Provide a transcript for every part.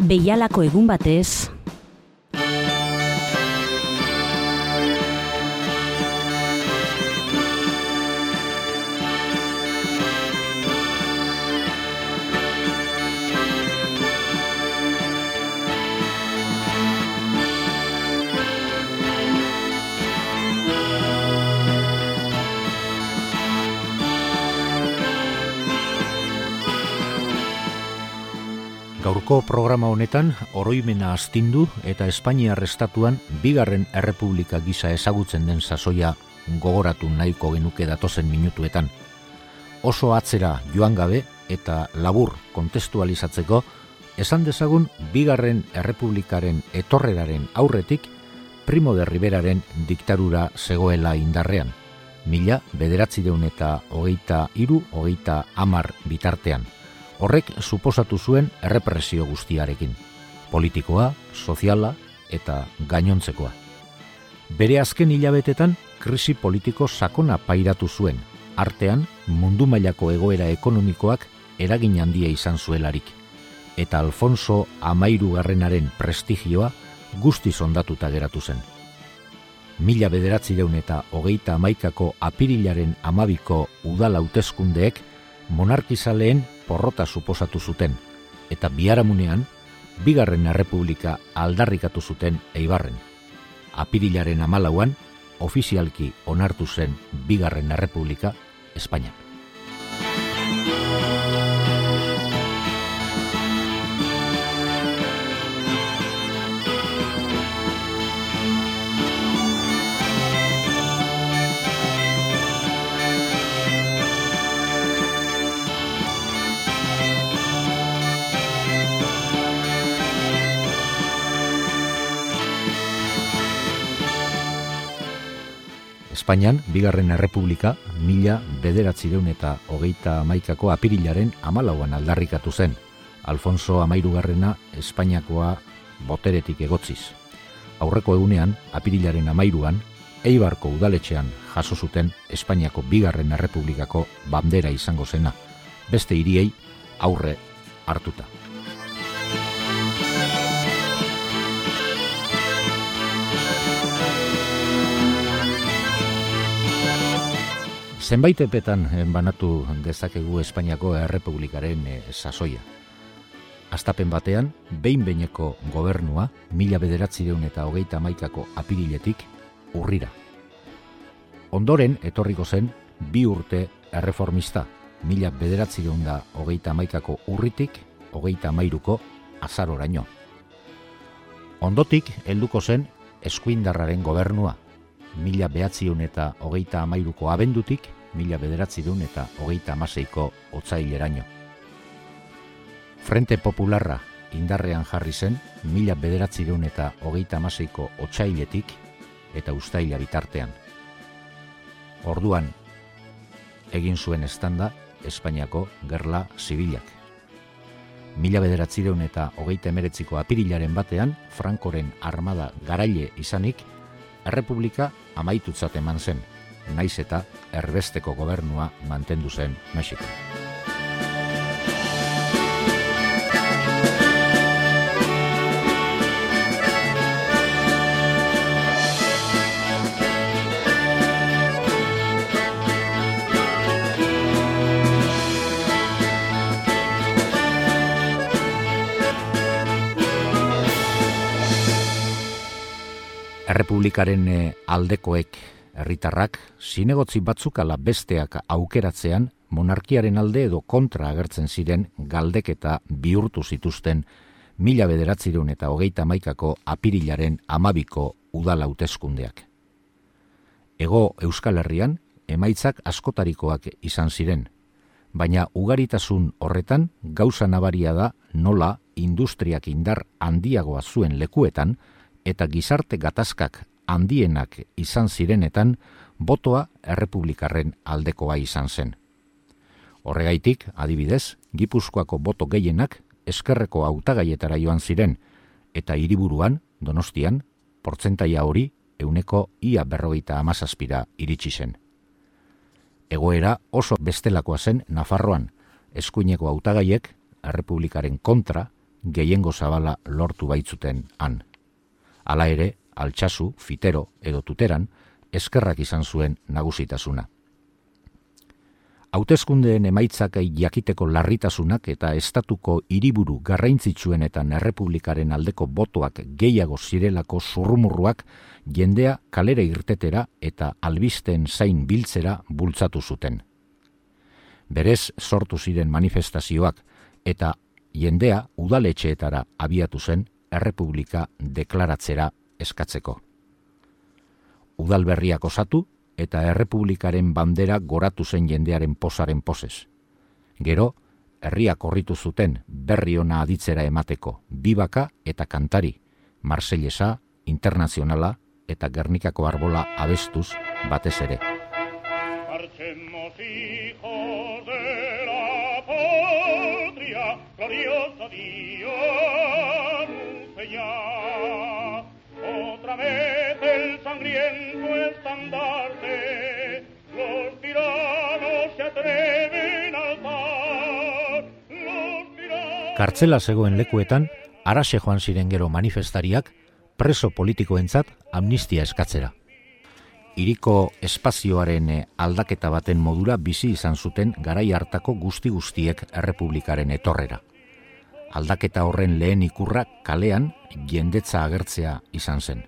Beialako egun batez, Gaurko programa honetan oroimena astindu eta Espainiar estatuan bigarren errepublika gisa ezagutzen den sasoia gogoratu nahiko genuke datozen minutuetan. Oso atzera joan gabe eta labur kontestualizatzeko esan dezagun bigarren errepublikaren etorreraren aurretik Primo de Riberaren diktarura zegoela indarrean. Mila bederatzi deun eta hogeita iru, hogeita amar bitartean horrek suposatu zuen errepresio guztiarekin, politikoa, soziala eta gainontzekoa. Bere azken hilabetetan krisi politiko sakona pairatu zuen, artean mundu mailako egoera ekonomikoak eragin handia izan zuelarik, eta Alfonso Amairu garrenaren prestigioa guzti ondatuta geratu zen. Mila bederatzi deun eta hogeita amaikako apirilaren amabiko udala hauteskundeek monarkizaleen porrota suposatu zuten, eta biharamunean, bigarren errepublika aldarrikatu zuten eibarren. Apirilaren amalauan, ofizialki onartu zen bigarren errepublika Espainiak. Espainian, bigarren errepublika, mila bederatzireun eta hogeita amaikako apirilaren amalauan aldarrikatu zen. Alfonso amairugarrena Espainiakoa boteretik egotziz. Aurreko egunean, apirilaren amairuan, Eibarko udaletxean jaso zuten Espainiako bigarren errepublikako bandera izango zena, beste hiriei aurre hartuta. Zenbait epetan eh, banatu dezakegu Espainiako Errepublikaren e, sasoia. Astapen batean, behin beineko gobernua, mila bederatzireun eta hogeita maikako apiriletik, urrira. Ondoren, etorriko zen, bi urte erreformista, mila bederatzireun da hogeita maikako urritik, hogeita mairuko azaroraino. Ondotik, helduko zen, eskuindarraren gobernua, mila behatziun eta hogeita amairuko abendutik, mila bederatzi dun eta hogeita amaseiko otzaileraino. Frente Popularra indarrean jarri zen mila bederatzi dun eta hogeita amaseiko otzailetik eta ustaila bitartean. Orduan, egin zuen estanda Espainiako gerla zibilak. Mila bederatzi eta hogeita emeretziko apirilaren batean, Frankoren armada garaile izanik, Errepublika amaitutzat eman zen, naiz eta erbesteko gobernua mantendu zen Mexiko. Errepublikaren eh, aldekoek herritarrak zinegotzi batzuk ala besteak aukeratzean monarkiaren alde edo kontra agertzen ziren galdeketa bihurtu zituzten mila bederatzireun eta hogeita maikako apirilaren amabiko udala hauteskundeak. Ego Euskal Herrian, emaitzak askotarikoak izan ziren, baina ugaritasun horretan gauza nabaria da nola industriak indar handiagoa zuen lekuetan eta gizarte gatazkak handienak izan zirenetan, botoa errepublikarren aldekoa izan zen. Horregaitik, adibidez, Gipuzkoako boto gehienak eskerreko hautagaietara joan ziren, eta hiriburuan, donostian, portzentaia hori euneko ia berrogeita amazazpira iritsi zen. Egoera oso bestelakoa zen Nafarroan, eskuineko hautagaiek errepublikaren kontra gehiengo zabala lortu baitzuten han. Hala ere, altxasu, fitero edo tuteran, eskerrak izan zuen nagusitasuna. Hautezkundeen emaitzak jakiteko larritasunak eta estatuko hiriburu garraintzitsuen eta errepublikaren aldeko botoak gehiago zirelako zurrumurruak jendea kalera irtetera eta albisten zain biltzera bultzatu zuten. Berez sortu ziren manifestazioak eta jendea udaletxeetara abiatu zen errepublika deklaratzera eskatzeko. Udalberriak osatu eta errepublikaren bandera goratu zen jendearen posaren poses. Gero, herriak korritu zuten berri ona aditzera emateko, bibaka eta kantari, Marsellesa, Internazionala eta Gernikako arbola abestuz batez ere. Otra vez el sangriento estandarte, los tiranos se atreven al alzar, los tiranos... Kartzela zegoen lekuetan, arase joan ziren gero manifestariak, preso politikoentzat amnistia eskatzera. Iriko espazioaren eh, aldaketa baten modura bizi izan zuten garai hartako guzti guztiek errepublikaren etorrera aldaketa horren lehen ikurra kalean jendetza agertzea izan zen.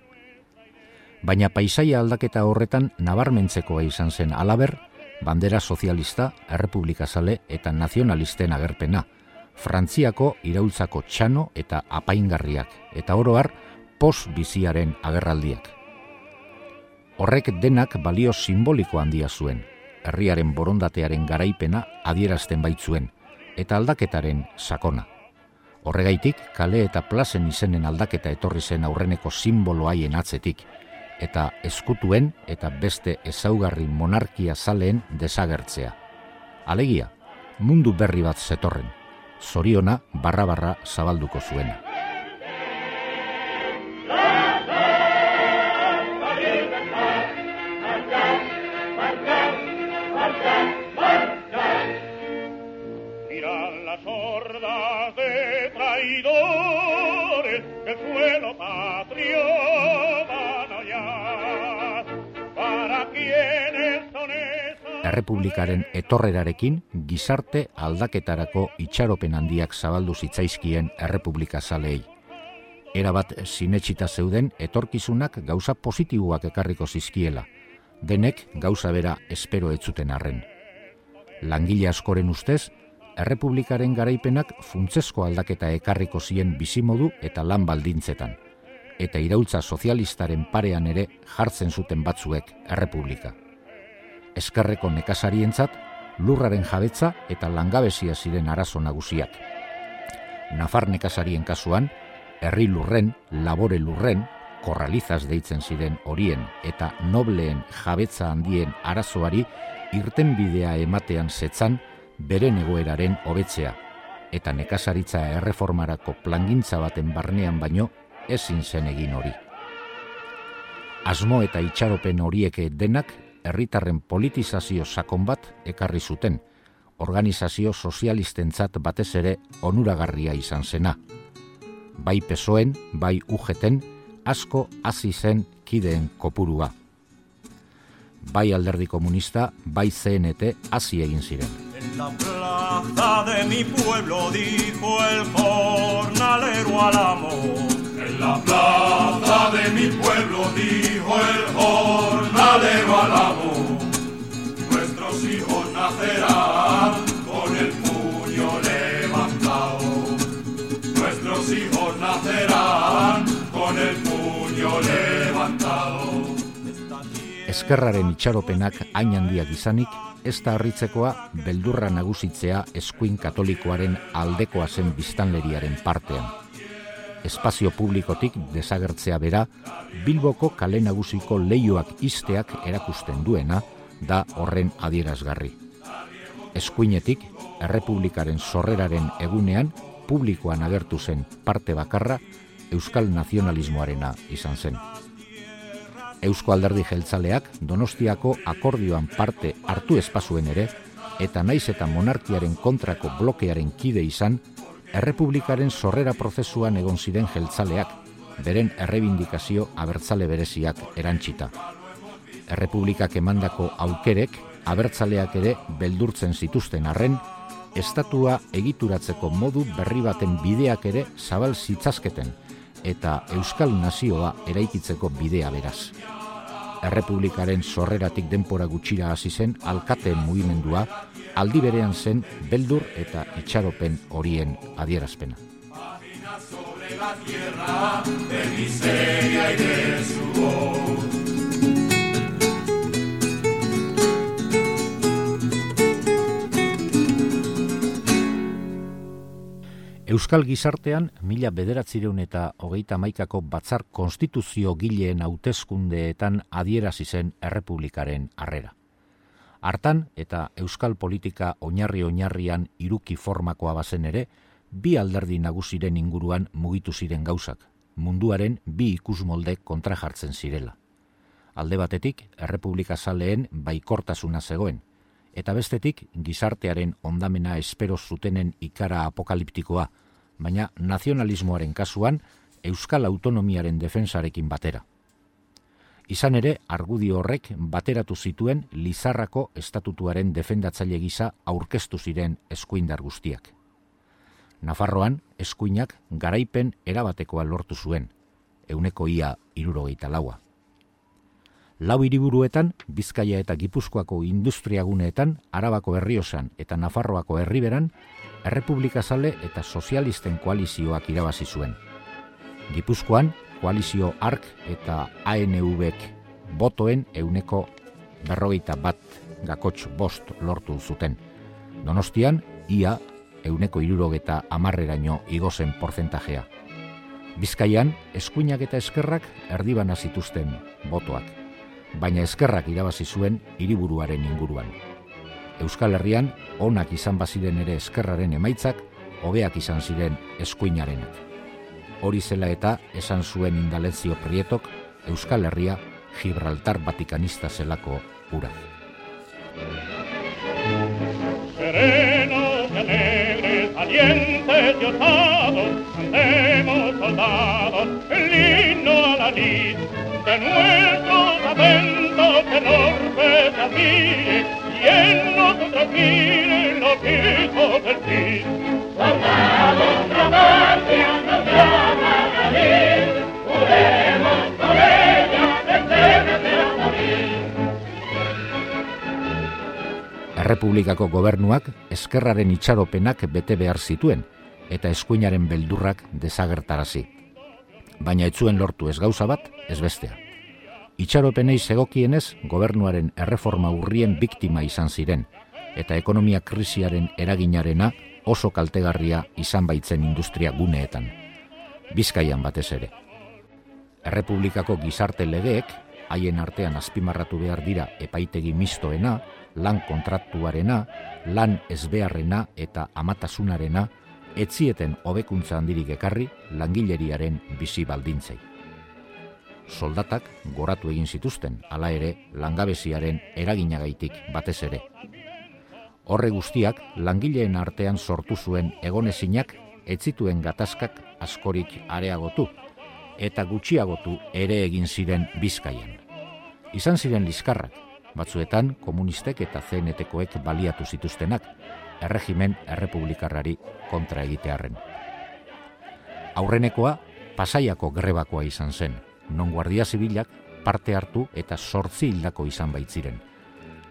Baina paisaia aldaketa horretan nabarmentzekoa izan zen alaber, bandera sozialista, errepublikazale eta nazionalisten agerpena, Frantziako iraultzako txano eta apaingarriak, eta oroar pos biziaren agerraldiak. Horrek denak balio simboliko handia zuen, herriaren borondatearen garaipena adierazten baitzuen, eta aldaketaren sakona. Horregaitik, kale eta plazen izenen aldaketa etorri zen aurreneko simbolo haien atzetik, eta eskutuen eta beste ezaugarri monarkia zaleen desagertzea. Alegia, mundu berri bat zetorren, zoriona barra-barra zabalduko zuena. Errepublikaren etorrerarekin gizarte aldaketarako itxaropen handiak zabaldu zitzaizkien Errepublika zalei. Era bat sinetxita zeuden etorkizunak gauza positiboak ekarriko zizkiela, denek gauza bera espero etzuten arren. Langile askoren ustez, Errepublikaren garaipenak funtzesko aldaketa ekarriko zien bizimodu eta lan baldintzetan, eta iraultza sozialistaren parean ere jartzen zuten batzuek Errepublika eskerreko nekazarientzat lurraren jabetza eta langabezia ziren arazo nagusiak. Nafar nekazarien kasuan, herri lurren, labore lurren, korralizaz deitzen ziren horien eta nobleen jabetza handien arazoari irten bidea ematean zetzan beren egoeraren hobetzea eta nekazaritza erreformarako plangintza baten barnean baino ezin zen egin hori. Asmo eta itxaropen horiek denak herritarren politizazio sakon bat ekarri zuten, organizazio sozialistentzat batez ere onuragarria izan zena. Bai pesoen, bai ujeten, asko hasi zen kideen kopurua. Bai alderdi komunista, bai CNT hasi egin ziren. En la plaza de mi pueblo dijo el jornalero al amor la plaza de mi pueblo dijo el jornalero al amo, nuestros hijos nacerán con el puño levantado. Nuestros hijos nacerán con el puño levantado. Eskerraren itxaropenak hain handiak izanik, ez da harritzekoa beldurra nagusitzea eskuin katolikoaren aldekoa zen biztanleriaren partean espazio publikotik desagertzea bera, Bilboko kale nagusiko leioak isteak erakusten duena da horren adierazgarri. Eskuinetik, Errepublikaren sorreraren egunean, publikoan agertu zen parte bakarra, Euskal Nazionalismoarena izan zen. Eusko alderdi jeltzaleak Donostiako akordioan parte hartu espazuen ere, eta naiz eta monarkiaren kontrako blokearen kide izan, errepublikaren sorrera prozesuan egon ziren jeltzaleak, beren errebindikazio abertzale bereziak erantzita. Errepublikak emandako aukerek abertzaleak ere beldurtzen zituzten arren, estatua egituratzeko modu berri baten bideak ere zabal zitzazketen eta Euskal Nazioa eraikitzeko bidea beraz. Errepublikaren sorreratik denpora gutxira hasi zen alkate mugimendua aldi berean zen beldur eta itxaropen horien adierazpena. Euskal gizartean, mila bederatzireun eta hogeita maikako batzar konstituzio gileen hauteskundeetan adierazi zen errepublikaren harrera. Hartan eta Euskal politika oinarri oinarrian iruki formakoa bazen ere, bi alderdi nagusiren inguruan mugitu ziren gauzak, munduaren bi ikusmolde kontra jartzen zirela. Alde batetik, errepublika zaleen baikortasuna zegoen, eta bestetik, gizartearen ondamena espero zutenen ikara apokaliptikoa, baina nazionalismoaren kasuan euskal autonomiaren defensarekin batera. Izan ere, argudio horrek bateratu zituen Lizarrako estatutuaren defendatzaile gisa aurkeztu ziren eskuindar guztiak. Nafarroan, eskuinak garaipen erabatekoa lortu zuen, euneko ia irurogeita laua. Lau hiriburuetan, Bizkaia eta Gipuzkoako industriaguneetan, Arabako herriosan eta Nafarroako herriberan, Errepublika Zale eta Sozialisten koalizioak irabazi zuen. Gipuzkoan, koalizio ARK eta ANV-ek botoen euneko berrogeita bat gakotx bost lortu zuten. Donostian, ia euneko irurogeta amarreraino igozen porzentajea. Bizkaian, eskuinak eta eskerrak erdibana zituzten botoak, baina eskerrak irabazi zuen hiriburuaren inguruan. Euskal Herrian onak izan baziren ere eskerraren emaitzak, hobeak izan ziren eskuinarenak. Hori zela eta esan zuen indalezio prietok Euskal Herria Gibraltar Vatikanista zelako ura. Alegres, valientes y osados, cantemos soldados el himno a la lid, de nuestros atentos enormes amigos, en nosotros miren los hijos del fin. Soldados, Romancia, nos llama a salir, juremos por ella, desde a morir. Errepublikako gobernuak eskerraren itxaropenak bete behar zituen eta eskuinaren beldurrak desagertarazi. Baina etzuen lortu ez gauza bat, ez bestea itxaropenei segokienez gobernuaren erreforma urrien biktima izan ziren, eta ekonomia krisiaren eraginarena oso kaltegarria izan baitzen industria guneetan. Bizkaian batez ere. Errepublikako gizarte legeek, haien artean azpimarratu behar dira epaitegi mistoena, lan kontraktuarena, lan ezbeharrena eta amatasunarena, etzieten hobekuntza handirik ekarri langileriaren bizi baldintzei soldatak goratu egin zituzten, hala ere langabeziaren eraginagaitik batez ere. Horre guztiak langileen artean sortu zuen egonezinak etzituen gatazkak askorik areagotu eta gutxiagotu ere egin ziren bizkaian. Izan ziren liskarrak, batzuetan komunistek eta zenetekoek baliatu zituztenak, erregimen errepublikarrari kontra egitearren. Aurrenekoa, pasaiako grebakoa izan zen, non guardia zibilak parte hartu eta sortzi hildako izan baitziren.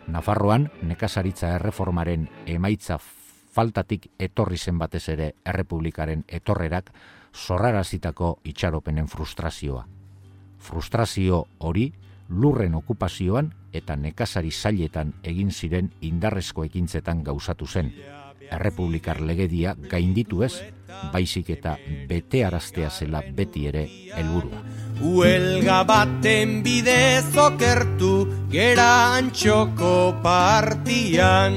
Nafarroan, nekazaritza erreformaren emaitza faltatik etorri zen batez ere errepublikaren etorrerak zorrarazitako itxaropenen frustrazioa. Frustrazio hori lurren okupazioan eta nekazari zailetan egin ziren indarrezko ekintzetan gauzatu zen. Errepublikar legedia gainditu ez, baizik eta bete araztea zela beti ere helburua. Huelga baten bidez okertu gera antxoko partian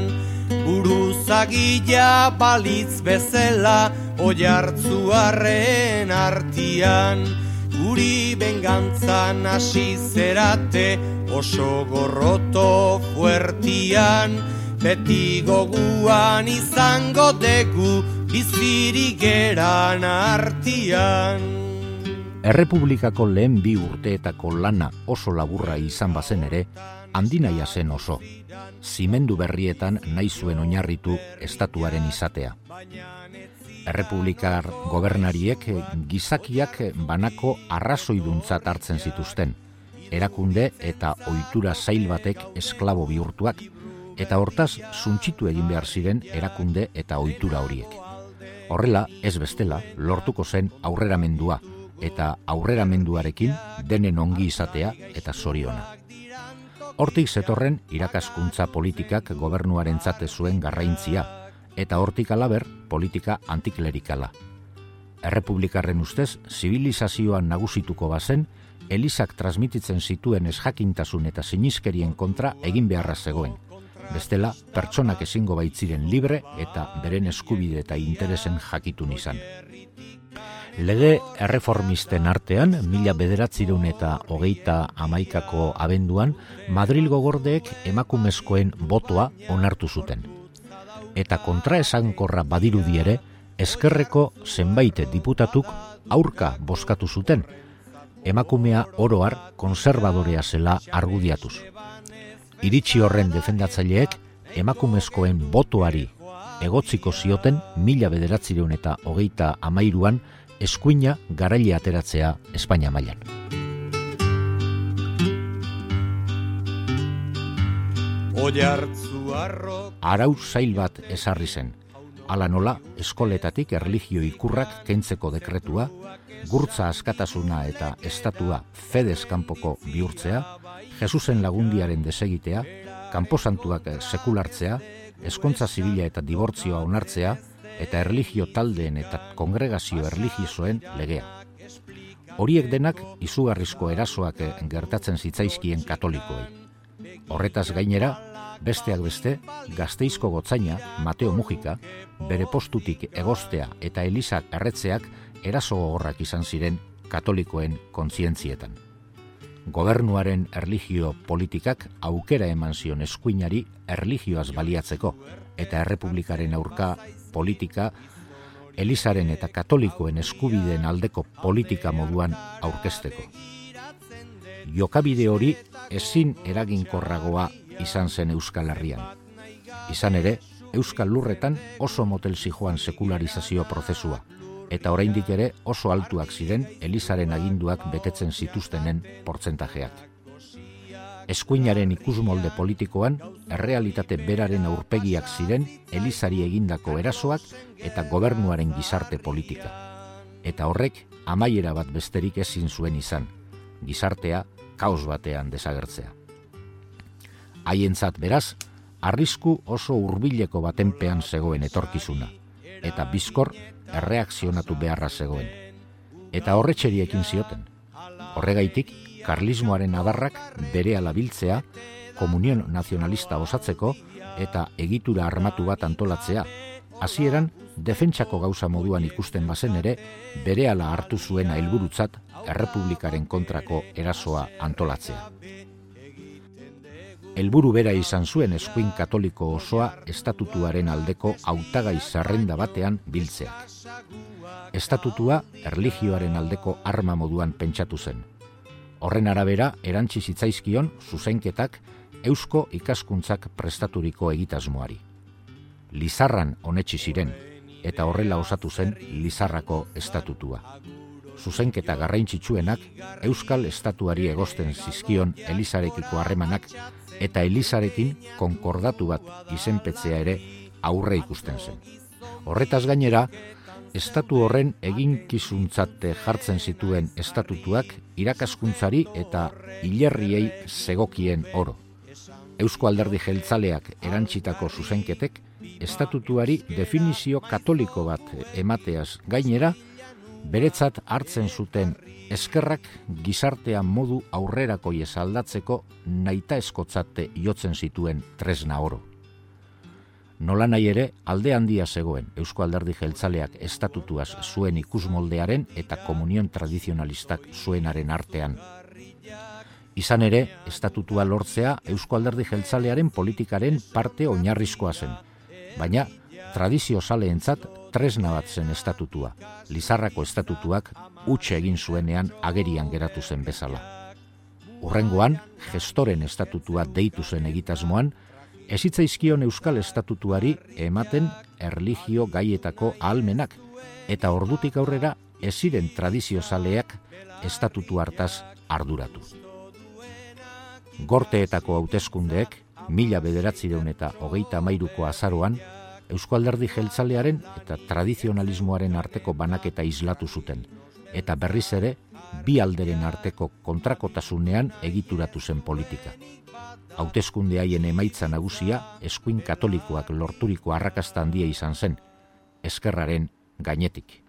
Buruzagila balitz bezela oiartzuaren artian Guri bengantzan hasi zerate oso gorroto fuertian Beti goguan izango degu bizirik geran artian. Errepublikako lehen bi urteetako lana oso laburra izan bazen ere, handinaia zen oso. Zimendu berrietan nahi zuen oinarritu estatuaren izatea. Errepublikar gobernariek gizakiak banako arrazoiduntzat hartzen zituzten, erakunde eta ohitura zail batek esklabo bihurtuak, eta hortaz suntxitu egin behar ziren erakunde eta ohitura horiek. Horrela, ez bestela, lortuko zen aurreramendua, eta aurreramenduarekin denen ongi izatea eta zoriona. Hortik zetorren irakaskuntza politikak gobernuaren zate zuen garraintzia, eta hortik alaber politika antiklerikala. Errepublikarren ustez, zibilizazioan nagusituko bazen, Elizak transmititzen zituen esjakintasun eta sinizkerien kontra egin beharra zegoen. Bestela, pertsonak ezingo baitziren libre eta beren eskubide eta interesen jakitun izan. Lege erreformisten artean, mila bederatzireun eta hogeita amaikako abenduan, Madrilgo gordeek emakumezkoen botoa onartu zuten. Eta kontra esankorra badirudi ere, eskerreko zenbait diputatuk aurka boskatu zuten, emakumea oroar konservadorea zela argudiatuz. Iritsi horren defendatzaileek emakumezkoen botoari egotziko zioten mila bederatzireun eta hogeita amairuan eskuina garaile ateratzea Espainia mailan. Arau zail bat ezarri zen. Ala nola, eskoletatik erligio ikurrak kentzeko dekretua, gurtza askatasuna eta estatua fedez kanpoko bihurtzea, Jesusen lagundiaren desegitea, kanposantuak sekulartzea, eskontza zibila eta dibortzioa onartzea, eta erligio taldeen eta kongregazio erligiosoen legea. Horiek denak izugarrizko erasoak gertatzen zitzaizkien katolikoei. Horretaz gainera, besteak beste, gazteizko gotzaina, Mateo Mujika, bere postutik egostea eta elizak erretzeak eraso gogorrak izan ziren katolikoen kontzientzietan. Gobernuaren erligio politikak aukera eman zion eskuinari erligioaz baliatzeko eta errepublikaren aurka politika Elizaren eta katolikoen eskubideen aldeko politika moduan aurkesteko. Jokabide hori ezin eraginkorragoa izan zen Euskal Herrian. Izan ere, Euskal Lurretan oso motel zijoan sekularizazio prozesua, eta oraindik ere oso altuak ziren Elizaren aginduak betetzen zituztenen portzentajeak eskuinaren ikusmolde politikoan, errealitate beraren aurpegiak ziren Elizari egindako erasoak eta gobernuaren gizarte politika. Eta horrek amaiera bat besterik ezin zuen izan, gizartea kaos batean desagertzea. Haientzat beraz, arrisku oso hurbileko batenpean zegoen etorkizuna, eta bizkor erreakzionatu beharra zegoen. Eta horretxeriekin zioten. Horregaitik, karlismoaren adarrak bere alabiltzea, komunion nazionalista osatzeko eta egitura armatu bat antolatzea. Hasieran defentsako gauza moduan ikusten bazen ere, bere ala hartu zuena helburutzat errepublikaren kontrako erasoa antolatzea. Helburu bera izan zuen eskuin katoliko osoa estatutuaren aldeko hautagai zerrenda batean biltzeak. Estatutua erligioaren aldeko arma moduan pentsatu zen. Horren arabera, erantzi zitzaizkion zuzenketak eusko ikaskuntzak prestaturiko egitasmoari. Lizarran onetsi ziren, eta horrela osatu zen Lizarrako estatutua. Zuzenketa garraintzitsuenak euskal estatuari egosten zizkion Elizarekiko harremanak eta Elizarekin konkordatu bat izenpetzea ere aurre ikusten zen. Horretaz gainera, estatu horren eginkizuntzate jartzen zituen estatutuak irakaskuntzari eta hilerriei zegokien oro. Eusko alderdi jeltzaleak erantzitako zuzenketek, estatutuari definizio katoliko bat emateaz gainera, beretzat hartzen zuten eskerrak gizartean modu aurrerako aldatzeko naita eskotzate jotzen zituen tresna oro. Nola nahi ere, alde handia zegoen Eusko Alderdi Jeltzaleak estatutuaz zuen ikusmoldearen eta komunion tradizionalistak zuenaren artean. Izan ere, estatutua lortzea Eusko Alderdi Jeltzalearen politikaren parte oinarrizkoa zen. Baina, tradizio saleentzat tresna bat zen estatutua, Lizarrako estatutuak utxe egin zuenean agerian geratu zen bezala. Urrengoan, gestoren estatutua deitu zen egitasmoan, ezitzaizkion euskal estatutuari ematen erligio gaietako ahalmenak, eta ordutik aurrera eziren tradiziozaleak estatutu hartaz arduratu. Gorteetako hauteskundeek, mila bederatzireun eta hogeita mairuko azaroan, Eusko Alderdi Jeltzalearen eta tradizionalismoaren arteko banaketa islatu zuten, eta berriz ere, bi alderen arteko kontrakotasunean egituratu zen politika. Hauteskunde haien emaitza nagusia, eskuin katolikoak lorturiko arrakasta handia izan zen, eskerraren gainetik.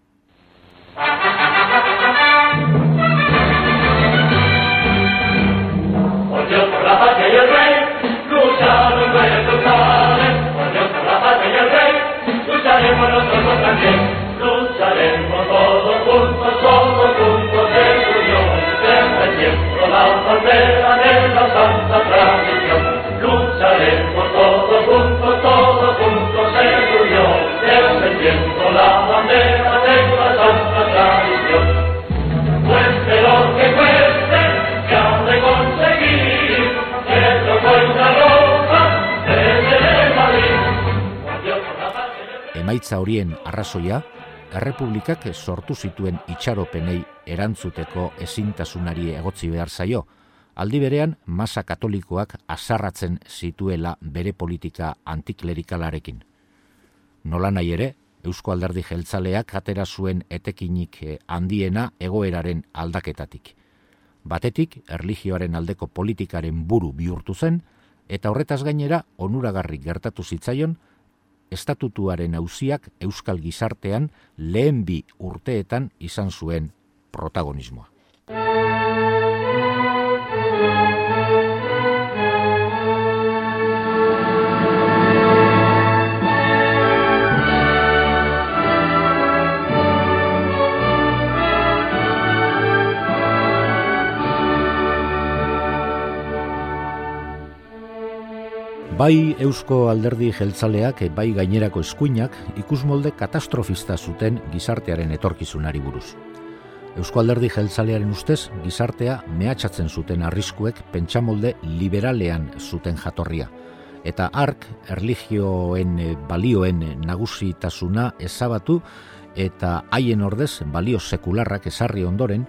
Emaitza horien arrazoia, errepublikak sortu zituen itxaropenei erantzuteko ezintasunari egotzi behar zaio, aldi berean masa katolikoak azarratzen zituela bere politika antiklerikalarekin. Nola nahi ere, Eusko Alderdi Jeltzaleak atera zuen etekinik handiena egoeraren aldaketatik. Batetik, erligioaren aldeko politikaren buru bihurtu zen, eta horretaz gainera onuragarri gertatu zitzaion, estatutuaren auziak euskal gizartean lehen bi urteetan izan zuen protagonismoa. Bai Eusko Alderdi Jeltzaleak, bai gainerako eskuinak, ikusmolde katastrofista zuten gizartearen etorkizunari buruz. Eusko Alderdi Jeltzalearen ustez, gizartea mehatxatzen zuten arriskuek pentsamolde liberalean zuten jatorria. Eta ark, erligioen balioen nagusitasuna ezabatu eta haien ordez balio sekularrak esarri ondoren,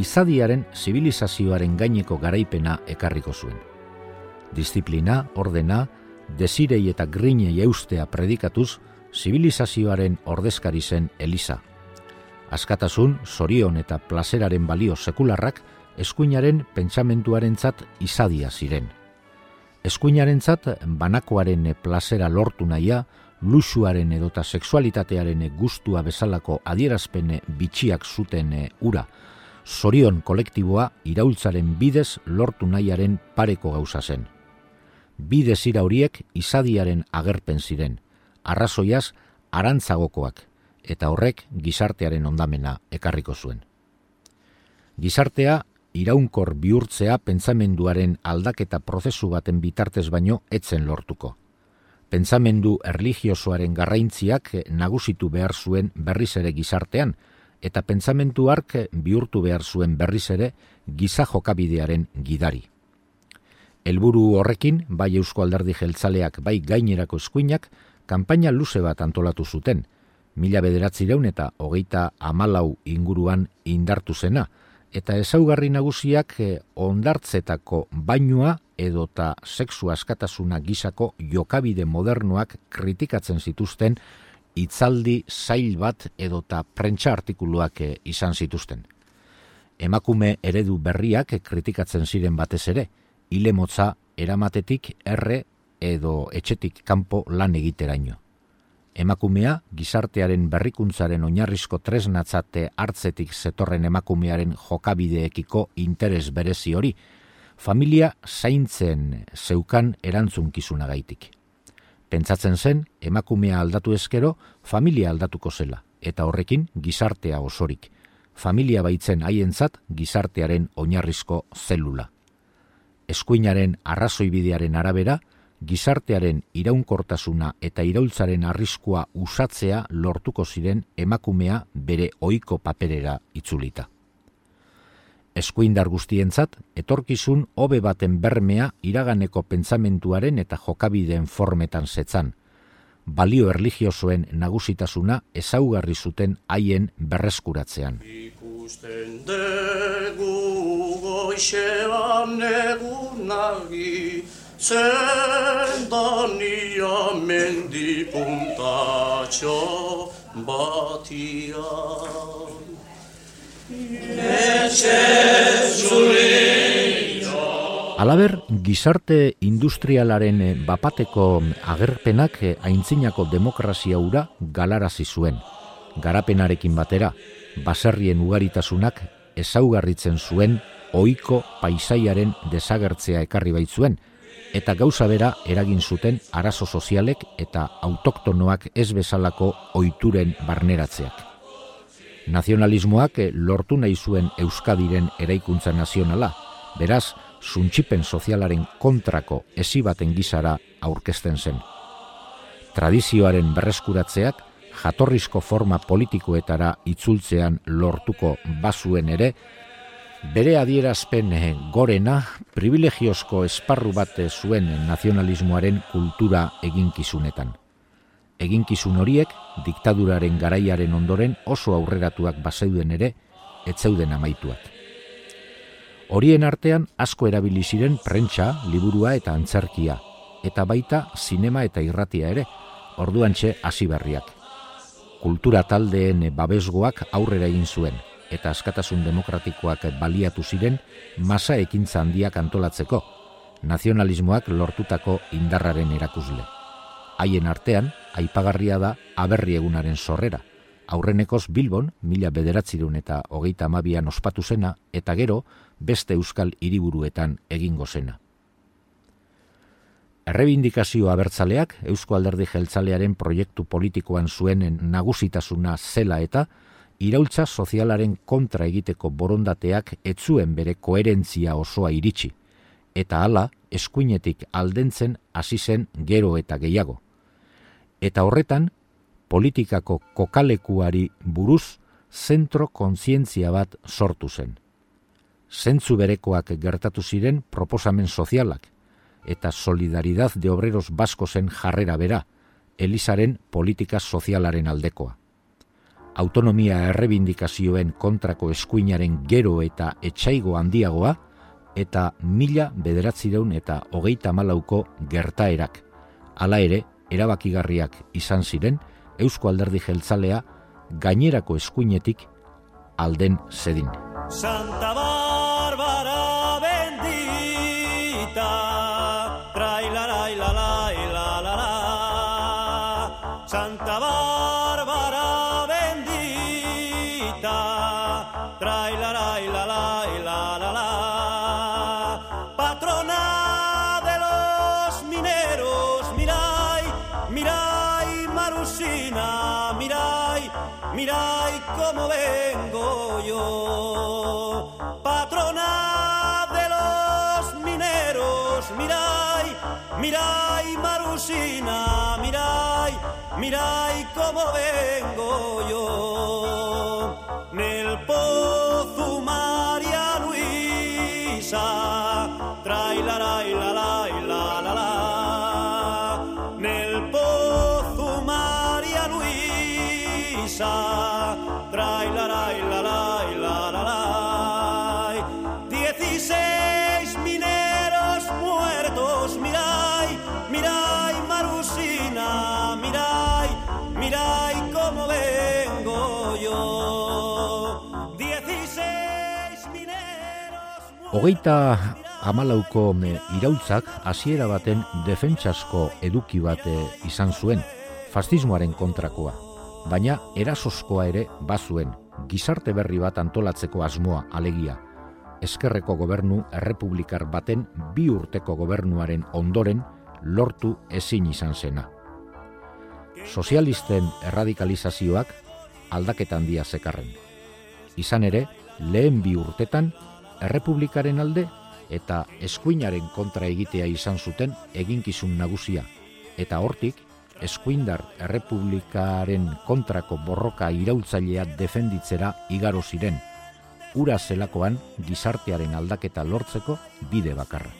izadiaren zibilizazioaren gaineko garaipena ekarriko zuen disiplina, ordena, desirei eta grinei eustea predikatuz, zibilizazioaren ordezkari zen Elisa. Askatasun, sorion eta plazeraren balio sekularrak, eskuinaren pentsamentuarentzat izadia ziren. Eskuinarentzat banakoaren plazera lortu nahia, lusuaren edota sexualitatearen gustua bezalako adierazpen bitxiak zuten ura, sorion kolektiboa iraultzaren bidez lortu nahiaren pareko gauza zen bi desira horiek izadiaren agerpen ziren, arrazoiaz arantzagokoak, eta horrek gizartearen ondamena ekarriko zuen. Gizartea iraunkor bihurtzea pentsamenduaren aldaketa prozesu baten bitartez baino etzen lortuko. Pentsamendu erligiosoaren garraintziak nagusitu behar zuen berriz ere gizartean, eta pentsamendu ark bihurtu behar zuen berriz ere giza jokabidearen gidari. Helburu horrekin, bai Eusko Alderdi Jeltzaleak, bai gainerako eskuinak, kanpaina luze bat antolatu zuten, mila bederatzireun eta hogeita amalau inguruan indartu zena, eta ezaugarri nagusiak eh, ondartzetako bainua edota sexu askatasuna gisako jokabide modernoak kritikatzen zituzten itzaldi zail bat edota prentsa artikuluak eh, izan zituzten. Emakume eredu berriak kritikatzen ziren batez ere, hile motza eramatetik erre edo etxetik kanpo lan egiteraino. Emakumea, gizartearen berrikuntzaren oinarrizko tresnatzate hartzetik zetorren emakumearen jokabideekiko interes berezi hori, familia zaintzen zeukan erantzunkizuna gaitik. Pentsatzen zen, emakumea aldatu ezkero, familia aldatuko zela, eta horrekin gizartea osorik. Familia baitzen haientzat gizartearen oinarrizko zelula eskuinaren arrazoibidearen arabera, gizartearen iraunkortasuna eta iraultzaren arriskua usatzea lortuko ziren emakumea bere ohiko paperera itzulita. Eskuindar guztientzat, etorkizun hobe baten bermea iraganeko pentsamentuaren eta jokabideen formetan zetzan, balio erligiosoen nagusitasuna ezaugarri zuten haien berreskuratzean. Ikusten dugu goixean egunagi, zendania mendipuntatxo batian. Alaber, gizarte industrialaren bapateko agerpenak aintzinako demokrazia ura galarazi zuen. Garapenarekin batera, baserrien ugaritasunak ezaugarritzen zuen ohiko paisaiaren desagertzea ekarri baitzuen, eta gauza bera eragin zuten arazo sozialek eta autoktonoak ez bezalako ohituren barneratzeak nazionalismoak lortu nahi zuen Euskadiren eraikuntza nazionala, beraz, suntxipen sozialaren kontrako ezi baten gizara aurkezten zen. Tradizioaren berreskuratzeak jatorrizko forma politikoetara itzultzean lortuko bazuen ere, bere adierazpen eh, gorena privilegiozko esparru bate zuen nazionalismoaren kultura eginkizunetan eginkizun horiek diktaduraren garaiaren ondoren oso aurreratuak bazeuden ere etzeuden amaituak. Horien artean asko erabili ziren prentsa, liburua eta antzerkia, eta baita zinema eta irratia ere, orduantxe hasi berriak. Kultura taldeen babesgoak aurrera egin zuen, eta askatasun demokratikoak baliatu ziren masa ekintza handiak antolatzeko, nazionalismoak lortutako indarraren erakusle haien artean, aipagarria da aberri egunaren sorrera. Aurrenekoz Bilbon, mila bederatzirun eta hogeita amabian ospatu zena, eta gero, beste euskal hiriburuetan egingo zena. Errebindikazio abertzaleak, Eusko Alderdi Jeltzalearen proiektu politikoan zuenen nagusitasuna zela eta, iraultza sozialaren kontra egiteko borondateak etzuen bere koherentzia osoa iritsi, eta hala, eskuinetik aldentzen hasi zen gero eta gehiago eta horretan politikako kokalekuari buruz zentro kontzientzia bat sortu zen. Zentzu berekoak gertatu ziren proposamen sozialak eta solidaridad de obreros basko zen jarrera bera, Elizaren politika sozialaren aldekoa. Autonomia errebindikazioen kontrako eskuinaren gero eta etxaigo handiagoa, eta mila bederatzireun eta hogeita malauko gertaerak. Hala ere, erabakigarriak izan ziren Eusko Alderdi Jeltzalea gainerako eskuinetik alden zedin. Santa mirai Marusina, mirai, mirai cómo vengo yo. Nel pozo María Luisa, trai la la la la la la. Nel pozo María Luisa, trai la la la la la Hogeita amalauko me, iraultzak hasiera baten defentsasko eduki bat izan zuen, fascismoaren kontrakoa. Baina erasozkoa ere bazuen, gizarte berri bat antolatzeko asmoa alegia. Eskerreko gobernu errepublikar baten bi urteko gobernuaren ondoren lortu ezin izan zena. Sozialisten erradikalizazioak aldaketa handia zekarren. Izan ere, lehen bi urtetan, errepublikaren alde eta eskuinaren kontra egitea izan zuten eginkizun nagusia, eta hortik eskuindar errepublikaren kontrako borroka iraultzailea defenditzera igaro ziren, ura zelakoan gizartearen aldaketa lortzeko bide bakarra.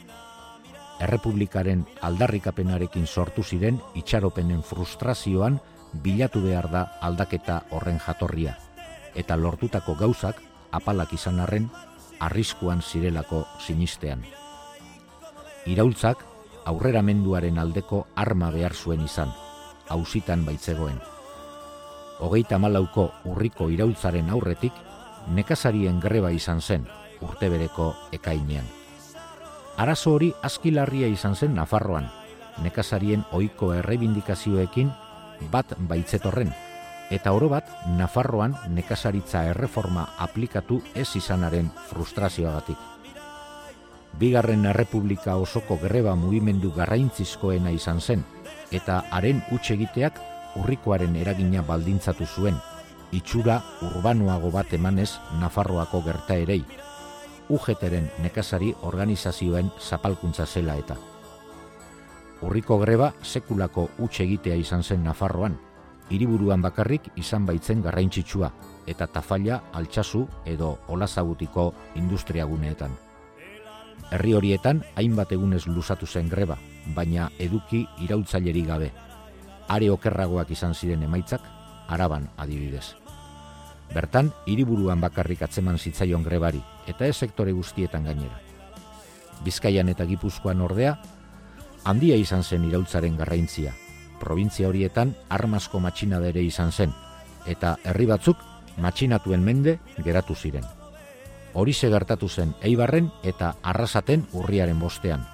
Errepublikaren aldarrikapenarekin sortu ziren itxaropenen frustrazioan bilatu behar da aldaketa horren jatorria, eta lortutako gauzak apalak izan arren arriskuan zirelako sinistean. Iraultzak aurreramenduaren aldeko arma behar zuen izan, hausitan baitzegoen. Hogeita malauko urriko iraultzaren aurretik, nekazarien greba izan zen urte bereko ekainean. Arazo hori askilarria izan zen Nafarroan, nekazarien ohiko errebindikazioekin bat baitzetorren, eta oro bat Nafarroan nekazaritza erreforma aplikatu ez izanaren frustrazioagatik. Bigarren Errepublika osoko greba mugimendu garraintzizkoena izan zen, eta haren egiteak urrikoaren eragina baldintzatu zuen, itxura urbanoago bat emanez Nafarroako gerta erei, UGTren nekazari organizazioen zapalkuntza zela eta. Urriko greba sekulako egitea izan zen Nafarroan, hiriburuan bakarrik izan baitzen garraintzitsua eta tafaila altxasu edo olazagutiko industriaguneetan. Herri horietan hainbat egunez luzatu zen greba, baina eduki irautzaileri gabe. Are okerragoak izan ziren emaitzak, araban adibidez. Bertan, hiriburuan bakarrik atzeman zitzaion grebari, eta ez sektore guztietan gainera. Bizkaian eta Gipuzkoan ordea, handia izan zen irautzaren garraintzia, provintzia horietan armasko matxina ere izan zen, eta herri batzuk matxinatuen mende geratu ziren. Horize gertatu zen Eibarren eta Arrasaten urriaren bostean.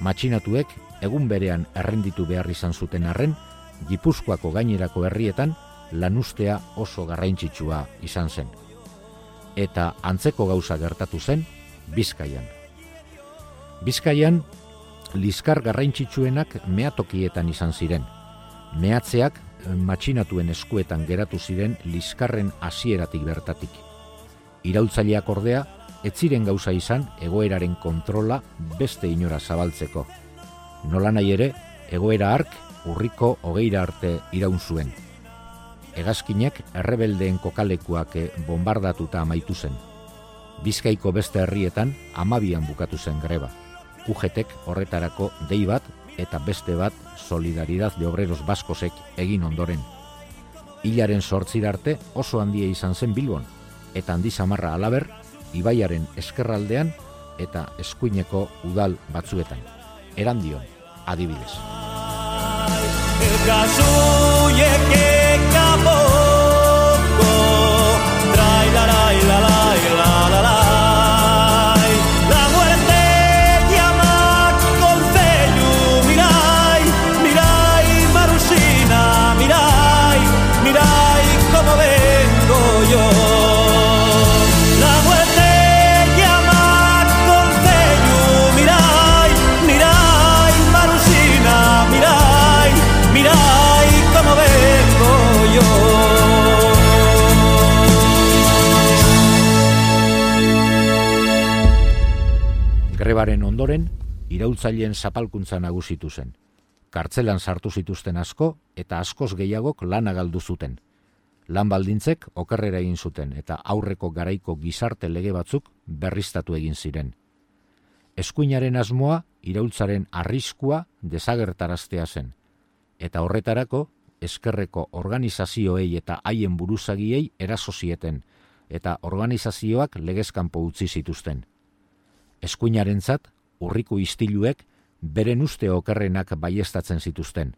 Matxinatuek egun berean errenditu behar izan zuten arren, Gipuzkoako gainerako herrietan lanustea oso garraintzitsua izan zen. Eta antzeko gauza gertatu zen Bizkaian. Bizkaian liskar garraintzitsuenak meatokietan izan ziren. Mehatzeak eh, matxinatuen eskuetan geratu ziren liskarren hasieratik bertatik. Iraultzaileak ordea, ez ziren gauza izan egoeraren kontrola beste inora zabaltzeko. Nola nahi ere, egoera ark urriko hogeira arte iraun zuen. Hegazkinek errebeldeen kokalekuak eh, bombardatuta amaitu zen. Bizkaiko beste herrietan amabian bukatu zen greba. UGTek horretarako dei bat eta beste bat solidaridad de obreros baskosek egin ondoren. Hilaren sortzir arte oso handia izan zen Bilbon, eta handi samarra alaber, ibaiaren eskerraldean eta eskuineko udal batzuetan. Erandion, adibidez. Grebaren ondoren, iraultzaileen zapalkuntza nagusitu zen. Kartzelan sartu zituzten asko eta askoz gehiagok lana galdu zuten. Lan baldintzek okerrera egin zuten eta aurreko garaiko gizarte lege batzuk berriztatu egin ziren. Eskuinaren asmoa iraultzaren arriskua desagertaraztea zen. Eta horretarako, eskerreko organizazioei eta haien buruzagiei erasozieten, eta organizazioak legezkanpo utzi zituzten eskuinarentzat urriku istiluek beren uste okerrenak baiestatzen zituzten.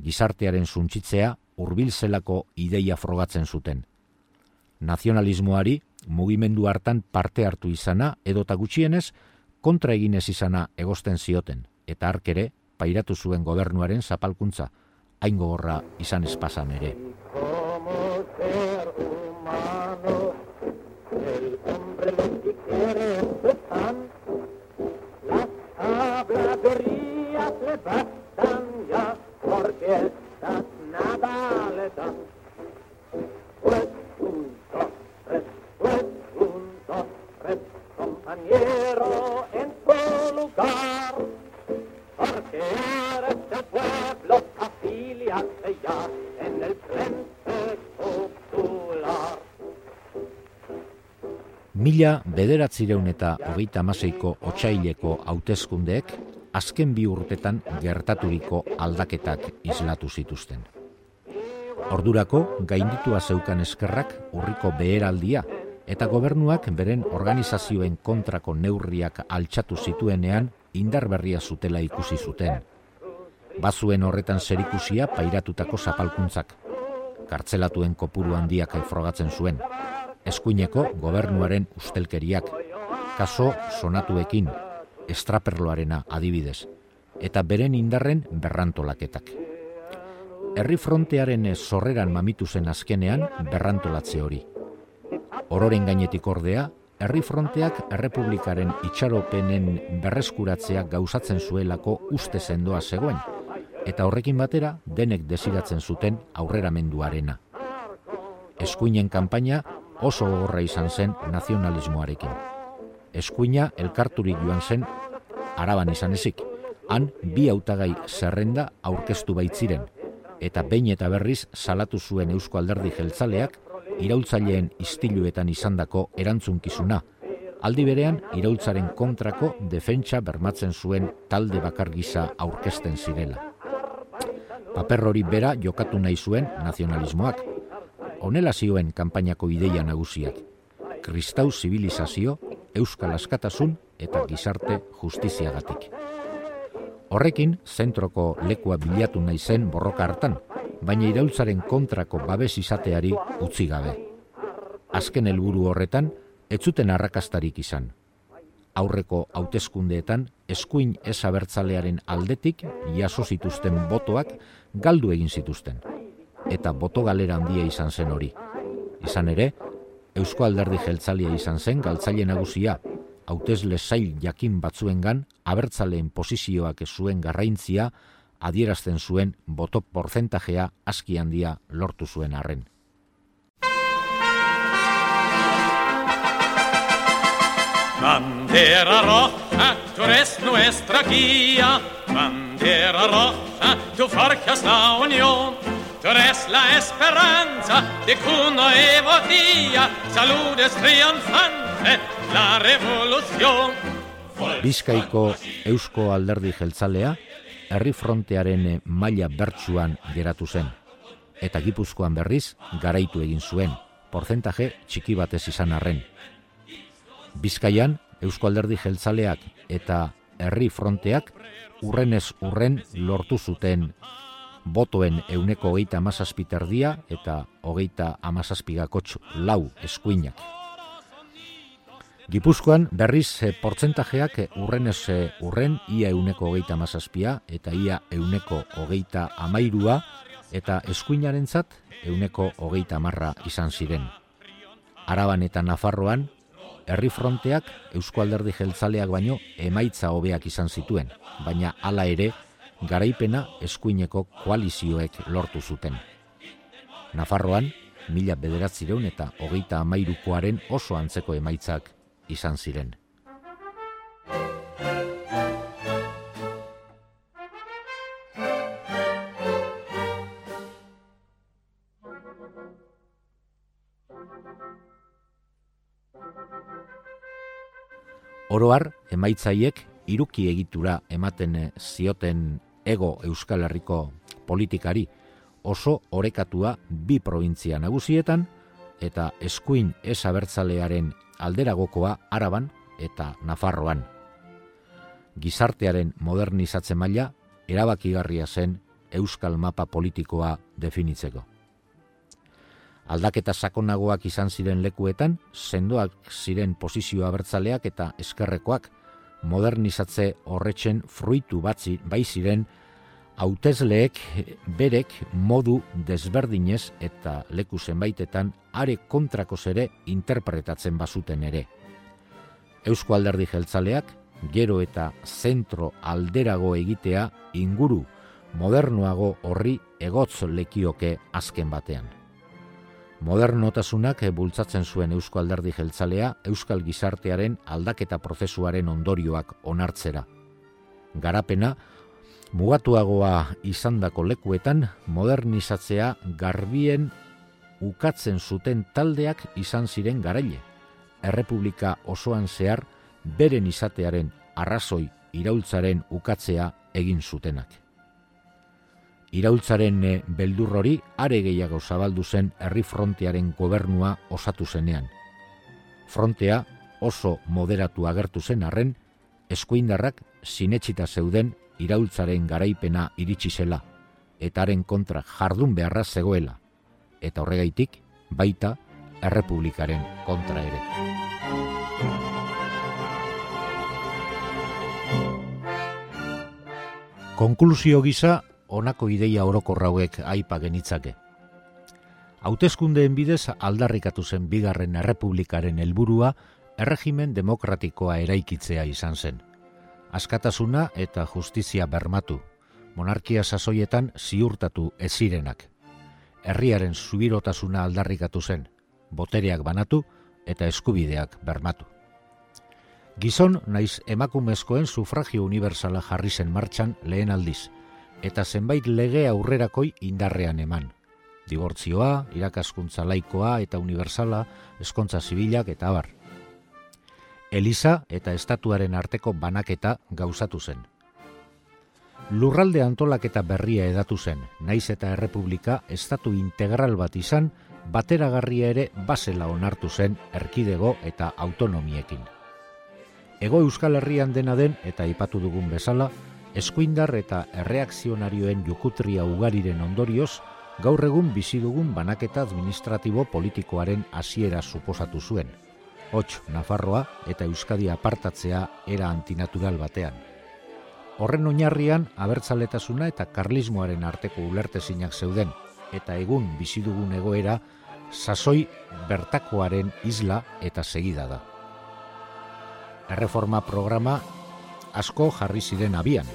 Gizartearen suntzitzea hurbilzelako ideia frogatzen zuten. Nazionalismoari mugimendu hartan parte hartu izana edota gutxienez kontra eginez izana egosten zioten eta arkere pairatu zuen gobernuaren zapalkuntza hain gogorra izan espazan ere. fiestas navales son. Pues un, dos, tres, pues un, dos, tres, compañero en tu lugar, porque eres del pueblo, afiliate ya. Mila bederatzireun eta hogeita amaseiko otxaileko hautezkundeek azken bi urtetan gertaturiko aldaketak islatu zituzten. Ordurako gainditua zeukan eskerrak urriko beheraldia eta gobernuak beren organizazioen kontrako neurriak altxatu zituenean indar berria zutela ikusi zuten. Bazuen horretan zerikusia pairatutako zapalkuntzak. Kartzelatuen kopuru handiak frogatzen zuen. Eskuineko gobernuaren ustelkeriak. Kaso sonatuekin, estraperloarena adibidez. Eta beren indarren berrantolaketak. Herri frontearen sorreran mamitu zen azkenean berrantolatze hori. Ororen gainetik ordea, herri fronteak errepublikaren itxaropenen berreskuratzea gauzatzen zuelako uste sendoa zegoen, eta horrekin batera denek desiratzen zuten aurreramenduarena. Eskuinen kanpaina oso gogorra izan zen nazionalismoarekin. Eskuina elkarturik joan zen araban izan ezik, han bi hautagai zerrenda aurkeztu baitziren, eta behin eta berriz salatu zuen Eusko Alderdi Jeltzaleak iraultzaileen istiluetan izandako erantzunkizuna, aldi berean iraultzaren kontrako defentsa bermatzen zuen talde bakar gisa aurkezten zirela. Paper hori bera jokatu nahi zuen nazionalismoak. Honela zioen kanpainako ideia nagusiak. Kristau zibilizazio, euskal askatasun eta gizarte justiziagatik. Horrekin, zentroko lekua bilatu nahi zen borroka hartan, baina iraultzaren kontrako babes izateari utzi gabe. Azken helburu horretan, ez zuten arrakastarik izan. Aurreko hauteskundeetan eskuin ez abertzalearen aldetik jaso zituzten botoak galdu egin zituzten. Eta boto galera handia izan zen hori. Izan ere, Eusko Alderdi Jeltzalia izan zen galtzaile nagusia, hautesle zail jakin batzuengan abertzaleen posizioak zuen garraintzia adierazten zuen boto porzentajea aski handia lortu zuen arren. Bandera roja, tú eres nuestra guía. Bandera roja, tú forjas la unión. Tú eres la esperanza de que nuevo día saludes triunfante la revolución. Bizkaiko Eusko Alderdi Jeltzalea herri frontearen eh, maila bertsuan geratu zen. Eta gipuzkoan berriz, garaitu egin zuen, porzentaje txiki batez izan arren. Bizkaian, Eusko Alderdi Jeltzaleak eta herri fronteak urrenez urren lortu zuten botoen euneko hogeita amazazpiterdia eta hogeita amazazpigakotx lau eskuinak. Gipuzkoan berriz e, portzentajeak e, urren ez e, urren ia euneko hogeita mazazpia eta ia euneko hogeita amairua eta eskuinaren zat euneko hogeita marra izan ziren. Araban eta Nafarroan, herri fronteak Eusko Alderdi Jeltzaleak baino emaitza hobeak izan zituen, baina hala ere garaipena eskuineko koalizioek lortu zuten. Nafarroan, mila bederatzireun eta hogeita amairukoaren oso antzeko emaitzak izan ziren. Oroar, emaitzaiek iruki egitura ematen zioten ego Euskal Herriko politikari oso orekatua bi provintzia nagusietan eta eskuin ez abertzalearen alderagokoa Araban eta Nafarroan. Gizartearen modernizatze maila erabakigarria zen euskal mapa politikoa definitzeko. Aldaketa sakonagoak izan ziren lekuetan, sendoak ziren posizio abertzaleak eta eskerrekoak modernizatze horretzen fruitu batzi bai ziren hautezleek berek modu desberdinez eta leku zenbaitetan are kontrakos ere interpretatzen bazuten ere. Eusko alderdi jeltzaleak, gero eta zentro alderago egitea inguru modernoago horri egotz lekioke azken batean. Modernotasunak bultzatzen zuen Eusko alderdi jeltzalea Euskal gizartearen aldaketa prozesuaren ondorioak onartzera. Garapena, mugatuagoa izandako lekuetan modernizatzea garbien ukatzen zuten taldeak izan ziren garaile errepublika osoan zehar beren izatearen arrazoi iraultzaren ukatzea egin zutenak. Iraultzaren eh, beldur hori are gehiago zabaldu zen herri frontearen gobernua osatu zenean. Frontea oso moderatu agertu zen arren, eskuindarrak sinetxita zeuden iraultzaren garaipena iritsi zela, eta haren kontra jardun beharra zegoela, eta horregaitik baita errepublikaren kontra ere. Konklusio gisa, honako ideia orokorra hauek aipa genitzake. Hautezkundeen bidez aldarrikatu zen bigarren errepublikaren helburua erregimen demokratikoa eraikitzea izan zen. Askatasuna eta justizia bermatu, monarkia sasoietan ziurtatu ezirenak. Herriaren zubirotasuna aldarrikatu zen, botereak banatu eta eskubideak bermatu. Gizon naiz emakumezkoen sufragio universala jarri zen martxan lehen aldiz, eta zenbait lege aurrerakoi indarrean eman. Dibortzioa, irakaskuntza laikoa eta universala, eskontza zibilak eta abar. Eliza eta estatuaren arteko banaketa gauzatu zen. Lurralde antolaketa berria edatu zen, naiz eta errepublika estatu integral bat izan, bateragarria ere basela onartu zen erkidego eta autonomiekin. Ego Euskal Herrian dena den eta aipatu dugun bezala, eskuindar eta erreakzionarioen jukutria ugariren ondorioz, gaur egun bizi dugun banaketa administratibo politikoaren hasiera suposatu zuen hots Nafarroa eta Euskadi apartatzea era antinatural batean. Horren oinarrian abertzaletasuna eta karlismoaren arteko ulertezinak zeuden, eta egun bizi dugun egoera sasoi bertakoaren isla eta segida da. Erreforma programa asko jarri ziren abian,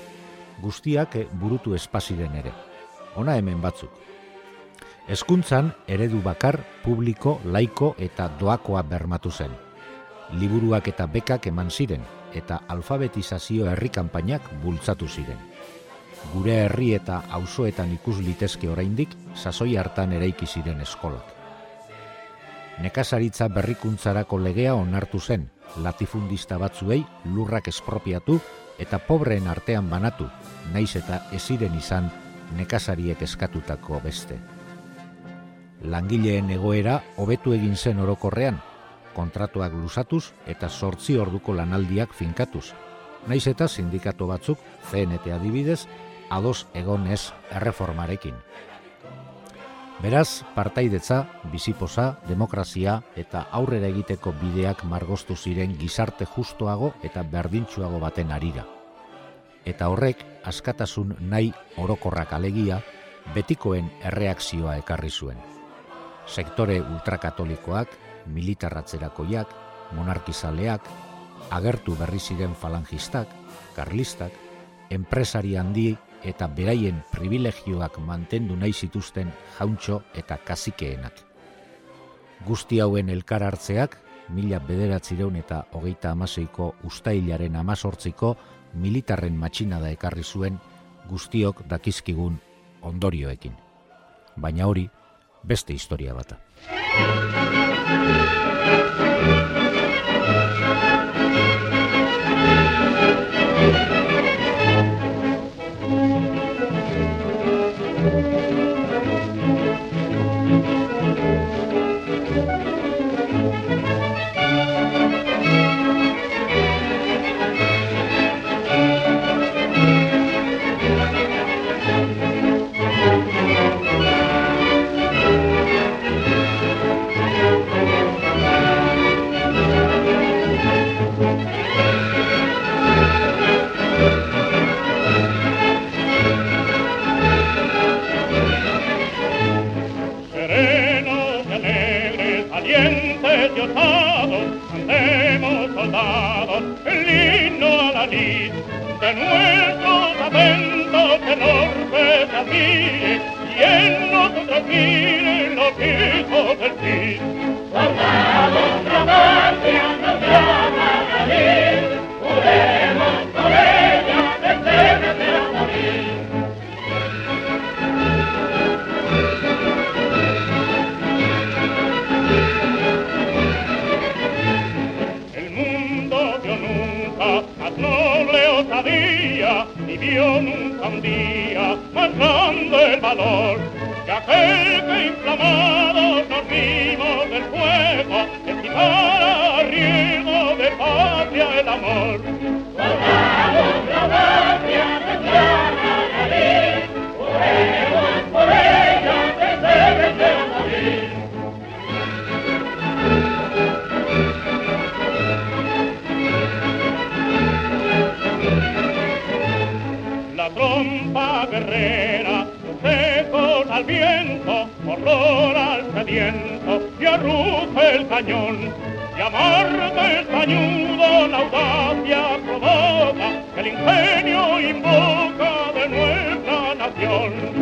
guztiak burutu espaziren ere. Ona hemen batzuk. Hezkuntzan eredu bakar, publiko, laiko eta doakoa bermatu zen liburuak eta bekak eman ziren, eta alfabetizazio herri kanpainak bultzatu ziren. Gure herri eta auzoetan ikus litezke oraindik sasoi hartan eraiki ziren eskolak. Nekazaritza berrikuntzarako legea onartu zen, latifundista batzuei lurrak espropiatu eta pobreen artean banatu, naiz eta eziren izan nekazariek eskatutako beste. Langileen egoera hobetu egin zen orokorrean, kontratuak lusatuz eta sortzi orduko lanaldiak finkatuz. Naiz eta sindikatu batzuk, CNT adibidez, ados egonez erreformarekin. Beraz, partaidetza, biziposa, demokrazia eta aurrera egiteko bideak margostu ziren gizarte justoago eta berdintsuago baten arira. Eta horrek, askatasun nahi orokorrak alegia, betikoen erreakzioa ekarri zuen. Sektore ultrakatolikoak, militarratzerakoiak, monarkizaleak, agertu berri ziren falangistak, karlistak, enpresari handi eta beraien privilegioak mantendu nahi zituzten jauntxo eta kazikeenak. Guzti hauen elkar hartzeak, mila bederatzireun eta hogeita amaseiko ustailaren amazortziko militarren matxinada ekarri zuen guztiok dakizkigun ondorioekin. Baina hori, beste historia bata. capire, quien no te capire lo dijo per ti. Soldados, combate, andiamo a salir, podemos por ella detenerse a morir. El mundo vio nunca más noble osadía, ni vio nunca un día valor que aquel que inflamados nos vimos del fuego, el quitar riego de patria el amor. Horror al sediento, y arruge el cañón. Y amarga el cañudo, la audacia provoca, el ingenio invoca de nuestra nación.